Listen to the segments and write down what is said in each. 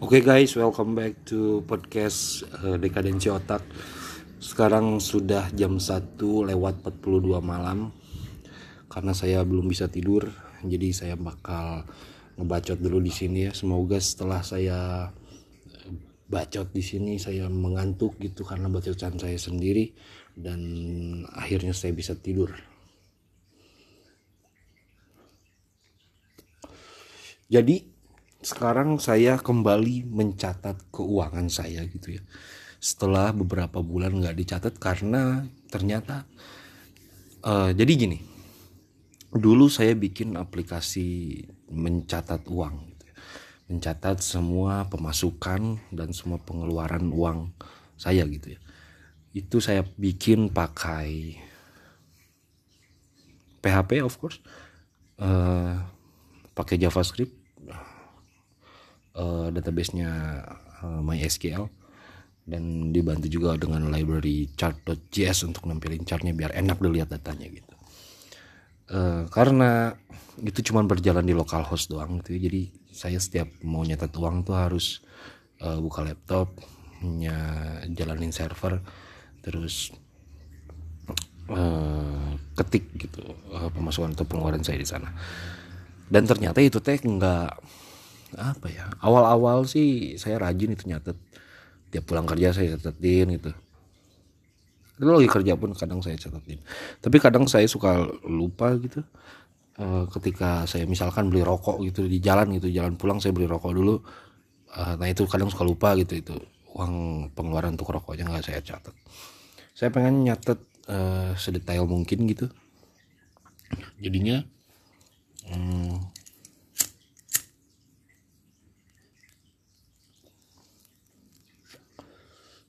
Oke okay guys, welcome back to podcast uh, Dekadensi Otak. Sekarang sudah jam 1 lewat 42 malam. Karena saya belum bisa tidur, jadi saya bakal ngebacot dulu di sini ya. Semoga setelah saya bacot di sini saya mengantuk gitu karena bacotan saya sendiri dan akhirnya saya bisa tidur. Jadi sekarang saya kembali mencatat keuangan saya gitu ya. Setelah beberapa bulan nggak dicatat karena ternyata uh, jadi gini dulu saya bikin aplikasi mencatat uang gitu ya. mencatat semua pemasukan dan semua pengeluaran uang saya gitu ya. Itu saya bikin pakai PHP of course uh, pakai JavaScript uh, databasenya uh, MySQL dan dibantu juga dengan library chart.js untuk nampilin chartnya biar enak dilihat datanya gitu uh, karena itu cuma berjalan di localhost doang gitu ya. jadi saya setiap mau nyatet uang tuh harus uh, buka laptop nya jalanin server terus uh, ketik gitu uh, pemasukan atau pengeluaran saya di sana dan ternyata itu teh nggak apa ya? Awal-awal sih saya rajin itu nyatet. Tiap pulang kerja saya catetin gitu. Itu lagi kerja pun kadang saya catetin. Tapi kadang saya suka lupa gitu e, ketika saya misalkan beli rokok gitu di jalan gitu jalan pulang saya beli rokok dulu. E, nah itu kadang suka lupa gitu itu uang pengeluaran untuk rokoknya nggak saya catat saya pengen nyatet e, sedetail mungkin gitu. Jadinya hmm,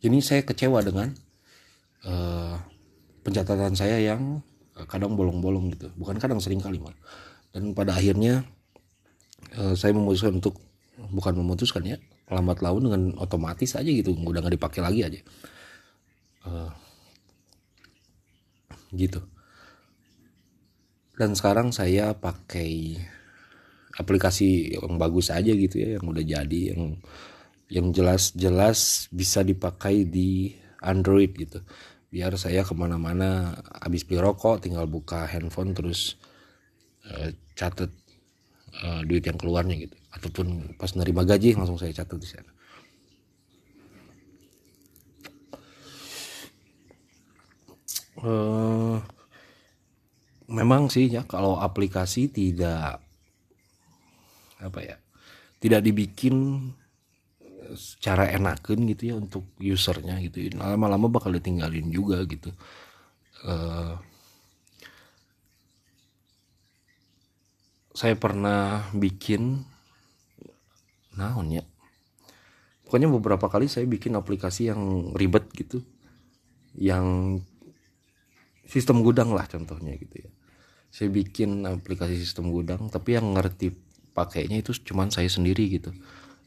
Jadi saya kecewa dengan uh, pencatatan saya yang uh, kadang bolong-bolong gitu. Bukan kadang sering kali mal. Dan pada akhirnya uh, saya memutuskan untuk bukan memutuskan ya lambat laun dengan otomatis aja gitu udah nggak dipakai lagi aja uh, gitu dan sekarang saya pakai aplikasi yang bagus aja gitu ya yang udah jadi yang yang jelas-jelas bisa dipakai di Android gitu. Biar saya ke mana-mana habis beli rokok tinggal buka handphone terus uh, catat uh, duit yang keluarnya gitu. Ataupun pas nerima gaji langsung saya catat di sana. Uh, memang sih ya kalau aplikasi tidak apa ya tidak dibikin secara enakan gitu ya untuk usernya gitu. Lama-lama bakal ditinggalin juga gitu. Uh, saya pernah bikin naon ya? Pokoknya beberapa kali saya bikin aplikasi yang ribet gitu. Yang sistem gudang lah contohnya gitu ya. Saya bikin aplikasi sistem gudang tapi yang ngerti pakainya itu cuman saya sendiri gitu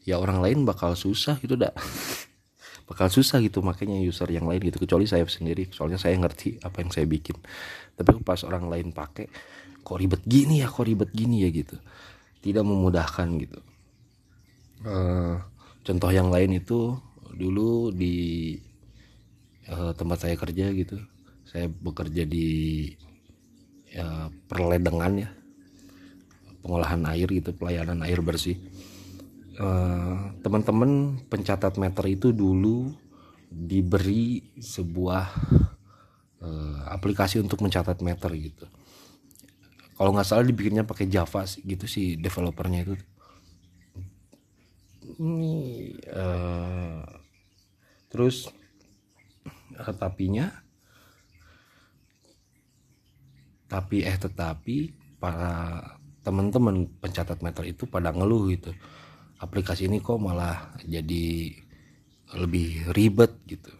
ya orang lain bakal susah gitu dah bakal susah gitu makanya user yang lain gitu. Kecuali saya sendiri soalnya saya ngerti apa yang saya bikin. Tapi pas orang lain pakai kok ribet gini ya kok ribet gini ya gitu. Tidak memudahkan gitu. Uh, contoh yang lain itu dulu di uh, tempat saya kerja gitu saya bekerja di uh, perledengan ya. Pengolahan air gitu pelayanan air bersih Eh, teman-teman pencatat meter itu dulu diberi sebuah uh, aplikasi untuk mencatat meter gitu. Kalau nggak salah dibikinnya pakai Java sih gitu sih developernya itu. Ini uh, terus uh, tapinya. Tapi eh tetapi para teman-teman pencatat meter itu pada ngeluh gitu aplikasi ini kok malah jadi lebih ribet gitu.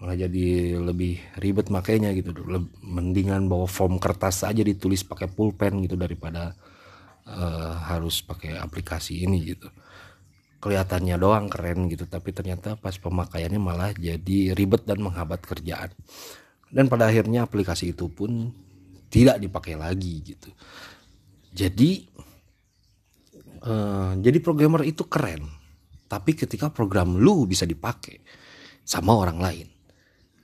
Malah jadi lebih ribet makanya gitu. Mendingan bawa form kertas aja ditulis pakai pulpen gitu daripada uh, harus pakai aplikasi ini gitu. Kelihatannya doang keren gitu tapi ternyata pas pemakaiannya malah jadi ribet dan menghambat kerjaan. Dan pada akhirnya aplikasi itu pun tidak dipakai lagi gitu. Jadi uh, jadi programmer itu keren. Tapi ketika program lu bisa dipakai sama orang lain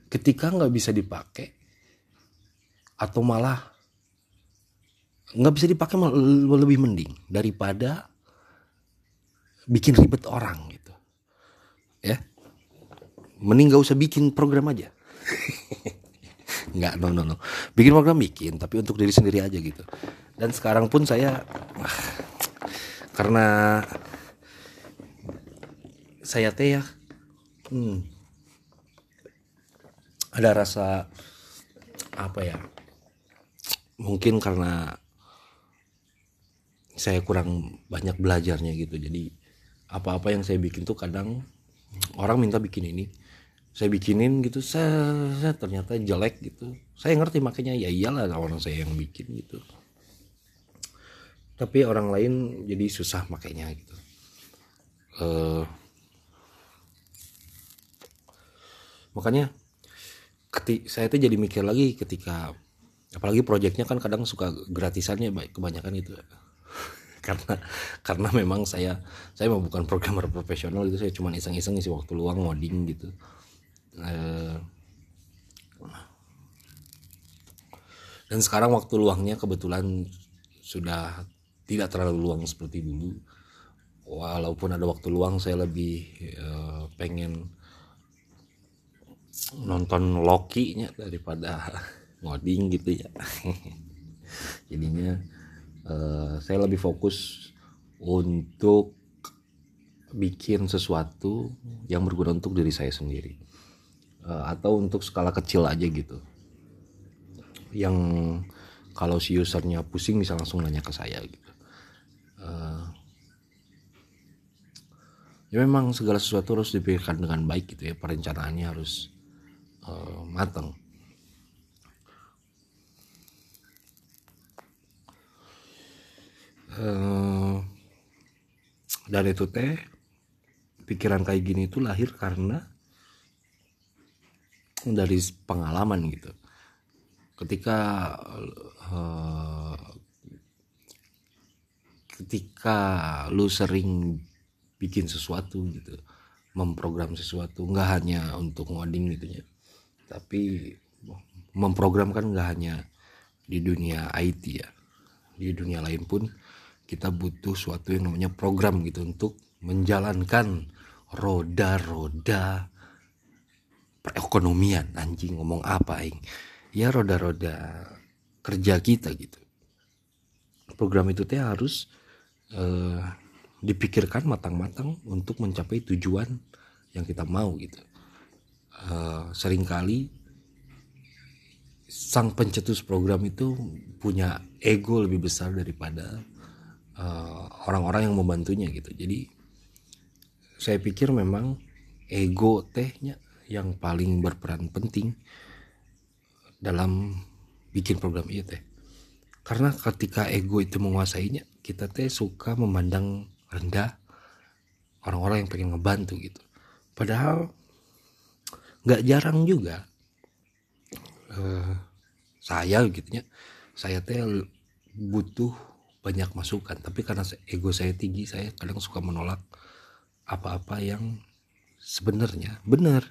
ketika nggak bisa dipakai atau malah nggak bisa dipakai lebih mending daripada bikin ribet orang gitu. Ya? Mending gak usah bikin program aja. Nggak no no no. Bikin program bikin tapi untuk diri sendiri aja gitu. Dan sekarang pun saya ah, karena saya teh ya hmm, ada rasa apa ya mungkin karena saya kurang banyak belajarnya gitu. Jadi apa-apa yang saya bikin tuh kadang orang minta bikin ini saya bikinin gitu saya, saya ternyata jelek gitu. Saya ngerti makanya ya iyalah orang saya yang bikin gitu tapi orang lain jadi susah makanya gitu. Uh, makanya ketik saya tuh jadi mikir lagi ketika apalagi proyeknya kan kadang suka gratisannya baik kebanyakan itu karena karena memang saya saya mau bukan programmer profesional itu saya cuma iseng-iseng isi waktu luang ngoding gitu. Eh, dan sekarang waktu luangnya kebetulan sudah tidak terlalu luang seperti dulu. Walaupun ada waktu luang saya lebih uh, pengen nonton Loki nya daripada ngoding gitu ya. Jadinya uh, saya lebih fokus untuk bikin sesuatu yang berguna untuk diri saya sendiri. Uh, atau untuk skala kecil aja gitu. Yang kalau si usernya pusing bisa langsung nanya ke saya gitu uh, ya memang segala sesuatu harus dipikirkan dengan baik gitu ya. Perencanaannya harus uh, matang. Uh, dan itu teh pikiran kayak gini itu lahir karena dari pengalaman gitu. Ketika uh, ketika lu sering bikin sesuatu gitu memprogram sesuatu nggak hanya untuk ngoding gitu ya tapi memprogram kan nggak hanya di dunia IT ya di dunia lain pun kita butuh suatu yang namanya program gitu untuk menjalankan roda-roda perekonomian. Anjing ngomong apa ing ya roda-roda kerja kita gitu. Program itu teh harus uh, dipikirkan matang-matang untuk mencapai tujuan yang kita mau gitu. Uh, sering kali sang pencetus program itu punya ego lebih besar daripada Eh, orang-orang yang membantunya gitu. Jadi saya pikir memang ego tehnya yang paling berperan penting dalam bikin program itu teh karena ketika ego itu menguasainya kita teh suka memandang rendah orang-orang yang pengen ngebantu gitu. Padahal nggak jarang juga. Uh, saya gitu ya saya teh butuh banyak masukan. Tapi karena ego saya tinggi saya kadang suka menolak apa-apa yang sebenarnya benar.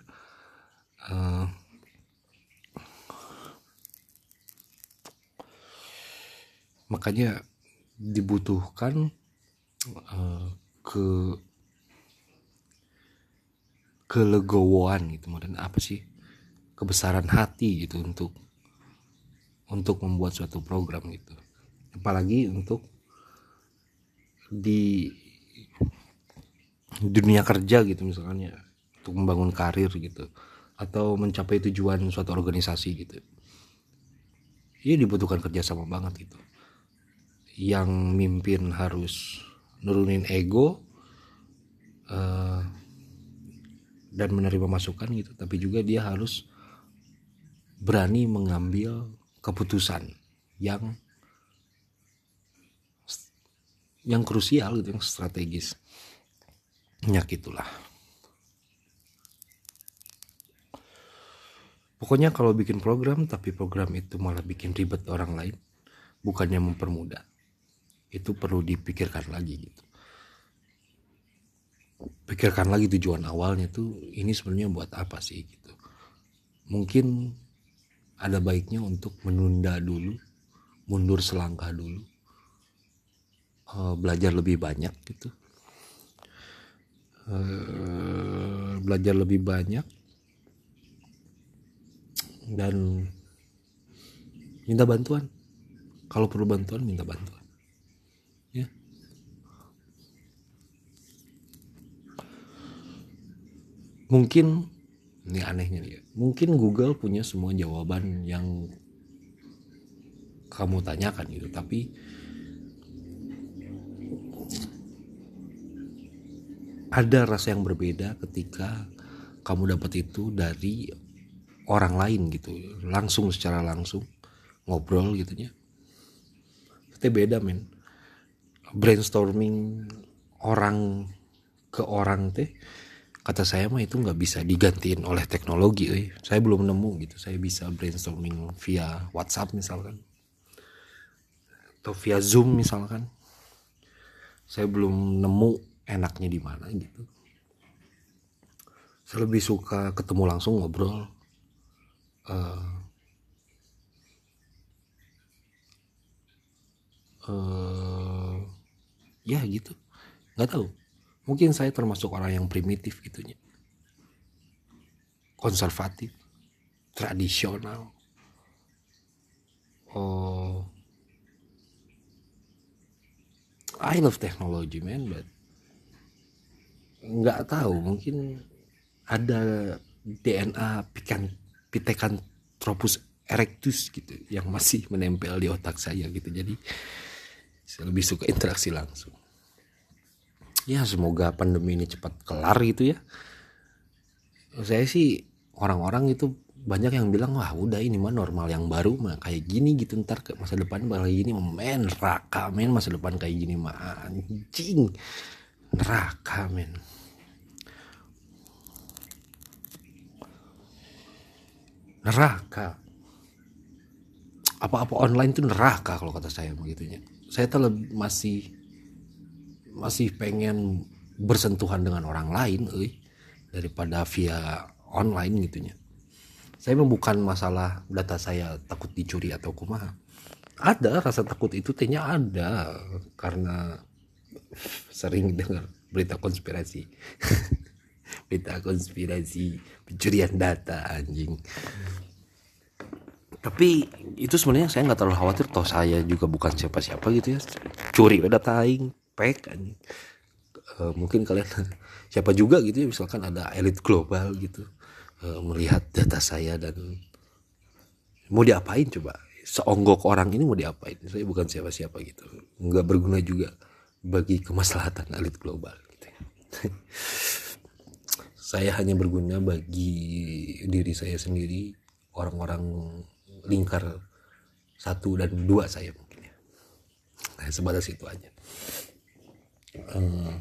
Uh, makanya dibutuhkan uh, ke kelegowoan gitu dan apa sih? Kebesaran hati gitu untuk untuk membuat suatu program gitu. Apalagi untuk di dunia kerja gitu misalnya. Untuk membangun karir gitu. Atau mencapai tujuan suatu organisasi gitu. Ini dibutuhkan kerjasama banget gitu yang mimpin harus nurunin ego uh, dan menerima masukan gitu. Tapi juga dia harus berani mengambil keputusan yang yang krusial gitu yang strategis. Nyak itulah pokoknya kalau bikin program tapi program itu malah bikin ribet orang lain bukannya mempermudah itu perlu dipikirkan lagi gitu. Pikirkan lagi tujuan awalnya tuh ini sebenarnya buat apa sih gitu. Mungkin ada baiknya untuk menunda dulu mundur selangkah dulu uh, belajar lebih banyak gitu. Uh, belajar lebih banyak dan minta bantuan. Kalau perlu bantuan minta bantuan ya mungkin ini anehnya nih ya. mungkin Google punya semua jawaban yang kamu tanyakan gitu tapi ada rasa yang berbeda ketika kamu dapat itu dari orang lain gitu. Langsung secara langsung ngobrol gitu ya itu beda men. Brainstorming orang ke orang teh kata saya mah itu nggak bisa digantiin oleh teknologi eh. saya belum nemu gitu. Saya bisa brainstorming via WhatsApp misalkan. Atau via Zoom misalkan. Saya belum nemu enaknya di mana gitu. Saya lebih suka ketemu langsung ngobrol. Uh, uh, ya gitu. Nggak tahu mungkin saya termasuk orang yang primitif gitunya. Konservatif tradisional. Oh. I love technology man but nggak tahu mungkin ada DNA pikan Pithecanthropus erectus gitu yang masih menempel di otak saya gitu. Jadi saya lebih suka interaksi langsung ya semoga pandemi ini cepat kelar gitu ya. Saya sih orang-orang itu banyak yang bilang wah udah ini mah normal yang baru mah kayak gini gitu ntar ke masa depan bakal gini men neraka men masa depan kayak gini mah anjing neraka men. Neraka. Apa-apa online itu neraka kalau kata saya begitunya. Saya tuh masih masih pengen bersentuhan dengan orang lain eh, daripada via online gitunya saya bukan masalah data saya takut dicuri atau kumaha. Ada rasa takut itu tehnya ada karena sering dengar berita konspirasi. Berita konspirasi pencurian data anjing. Tapi itu sebenarnya saya nggak terlalu khawatir toh saya juga bukan siapa-siapa gitu ya. Curi data aing pek uh, mungkin kalian siapa juga gitu ya misalkan ada elit global gitu uh, melihat data saya dan mau diapain coba? Seonggok orang ini mau diapain? Saya bukan siapa-siapa gitu. Nggak berguna juga bagi kemaslahatan elit global gitu ya. saya hanya berguna bagi diri saya sendiri orang-orang lingkar satu dan dua saya mungkin ya. Nah, sebatas itu aja Hmm.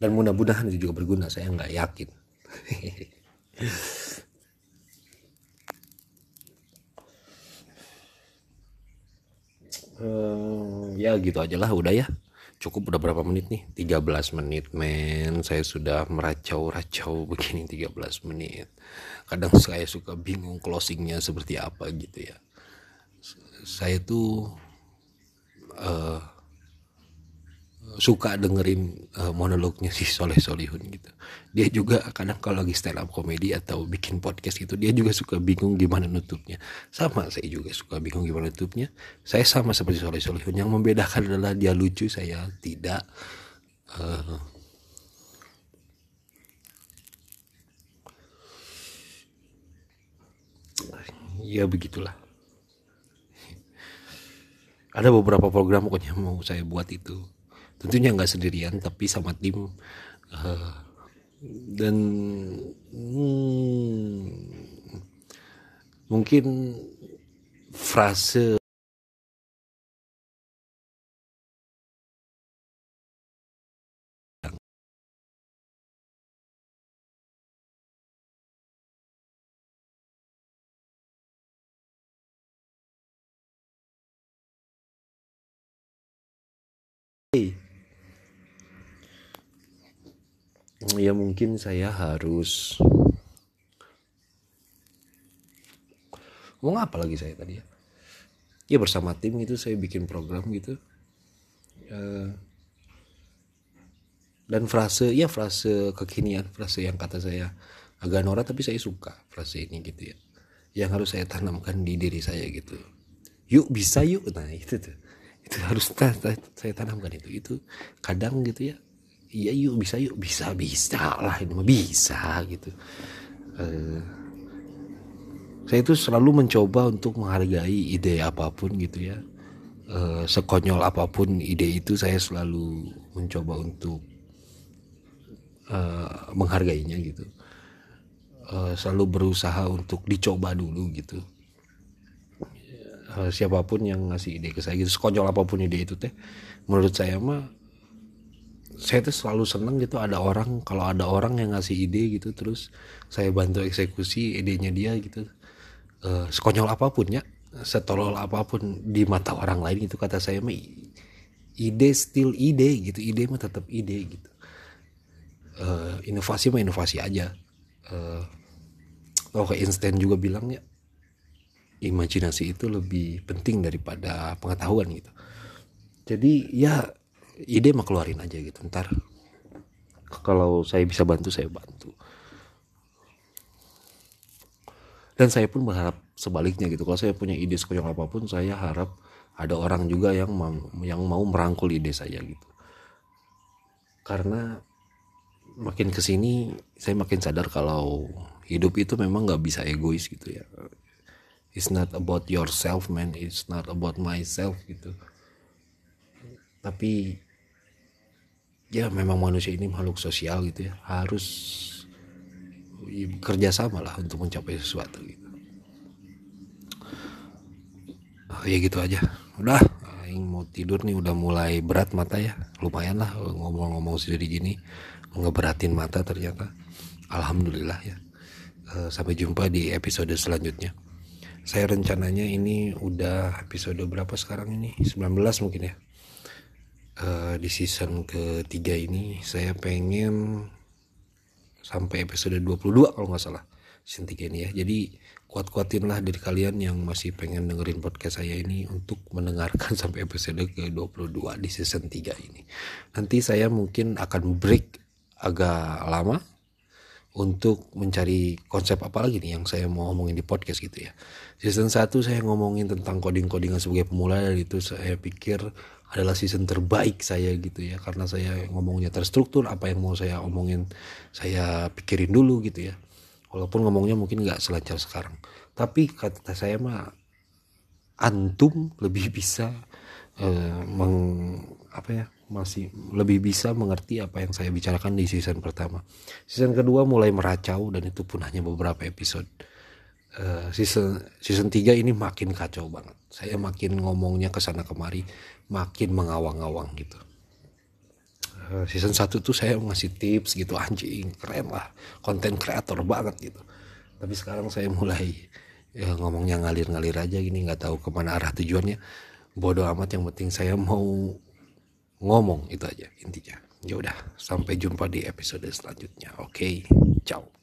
dan mudah-mudahan itu juga berguna saya nggak yakin. Uh, ya gitu aja lah udah ya. Cukup udah berapa menit nih? 13 menit men. Saya sudah meracau-racau begini 13 menit. Kadang saya suka bingung closingnya seperti apa gitu ya. Saya tuh uh, suka dengerin uh, monolognya si Soleh Solihun gitu. Dia juga kadang kalau lagi stand up komedi atau bikin podcast gitu dia juga suka bingung gimana nutupnya. Sama saya juga suka bingung gimana nutupnya. Saya sama seperti Soleh Solihun. Yang membedakan adalah dia lucu saya tidak. Uh, ya begitulah. Ada beberapa program pokoknya mau saya buat itu tentunya nggak sendirian tapi sama tim uh, dan hmm, mungkin frase Hey. Ya mungkin saya harus mau apa lagi saya tadi ya? Ya bersama tim gitu saya bikin program gitu. Uh, dan frase ya frase kekinian frase yang kata saya agak norak tapi saya suka frase ini gitu ya. Yang harus saya tanamkan di diri saya gitu. Yuk bisa yuk. Nah itu tuh. Itu harus saya tanamkan itu. Itu kadang gitu ya iya yuk bisa yuk. Bisa bisa lah ini mah bisa gitu. Uh, saya itu selalu mencoba untuk menghargai ide apa pun gitu ya. Uh, sekonyol apa pun ide itu saya selalu mencoba untuk uh, menghargainya gitu. Uh, selalu berusaha untuk dicoba dulu gitu. Uh, siapa pun yang ngasih ide ke saya gitu sekonyol apa pun ide itu teh menurut saya mah saya tuh selalu seneng gitu ada orang kalau ada orang yang ngasih ide gitu terus saya bantu eksekusi idenya dia gitu. Uh, sekonyol apa pun ya setolol apa pun di mata orang lain itu kata saya mah ide still ide gitu ide mah tetap ide gitu. Uh, inovasi mah inovasi aja. Uh, oh ke Einstein juga bilangnya imajinasi itu lebih penting daripada pengetahuan gitu. Jadi ya ide mah keluarin aja gitu ntar kalau saya bisa bantu saya bantu. Dan saya pun berharap sebaliknya gitu. Kalau saya punya ide sekonyol apa pun saya harap ada orang juga yang mau, yang mau merangkul ide saya gitu. Karena makin ke sini saya makin sadar kalau hidup itu memang nggak bisa egois gitu ya. It's not about yourself man. It's not about myself gitu. Tapi ya memang manusia ini makhluk sosial gitu ya. Harus kerja sama lah untuk mencapai sesuatu gitu. Oh, ya gitu aja. Udah yang mau tidur nih udah mulai berat mata ya. Lumayan lah ngomong-ngomong sendiri gini ngeberatin mata ternyata. Alhamdulillah ya. Eh, sampai jumpa di episode selanjutnya. Saya rencananya ini udah episode berapa sekarang ini? 19 mungkin ya uh, di season ketiga ini saya pengen sampai episode 22 kalau nggak salah season 3 ini ya jadi kuat-kuatin lah dari kalian yang masih pengen dengerin podcast saya ini untuk mendengarkan sampai episode ke 22 di season 3 ini nanti saya mungkin akan break agak lama untuk mencari konsep apa lagi nih yang saya mau ngomongin di podcast gitu ya. Season 1 saya ngomongin tentang coding-codingan sebagai pemula dan itu saya pikir adalah season terbaik saya gitu ya. Karena saya ngomongnya terstruktur apa yang mau saya omongin saya pikirin dulu gitu ya. Walaupun ngomongnya mungkin nggak selancar sekarang. Tapi kata saya mah antum lebih bisa uh, meng apa ya masih lebih bisa mengerti apa yang saya bicarakan di season pertama. Season kedua mulai meracau dan itu pun hanya beberapa episode uh, season season 3 ini makin kacau banget. Saya makin ngomongnya ke sana kemari makin mengawang-awang gitu. Uh, season 1 tuh saya ngasih tips gitu anjing keren lah konten kreator banget gitu. Tapi sekarang saya mulai ya, ngomongnya ngalir-ngalir aja gini nggak tahu ke mana arah tujuannya. Bodoh amat yang penting saya mau ngomong itu aja intinya. Ya udah sampai jumpa di episode selanjutnya. Oke okay, ciao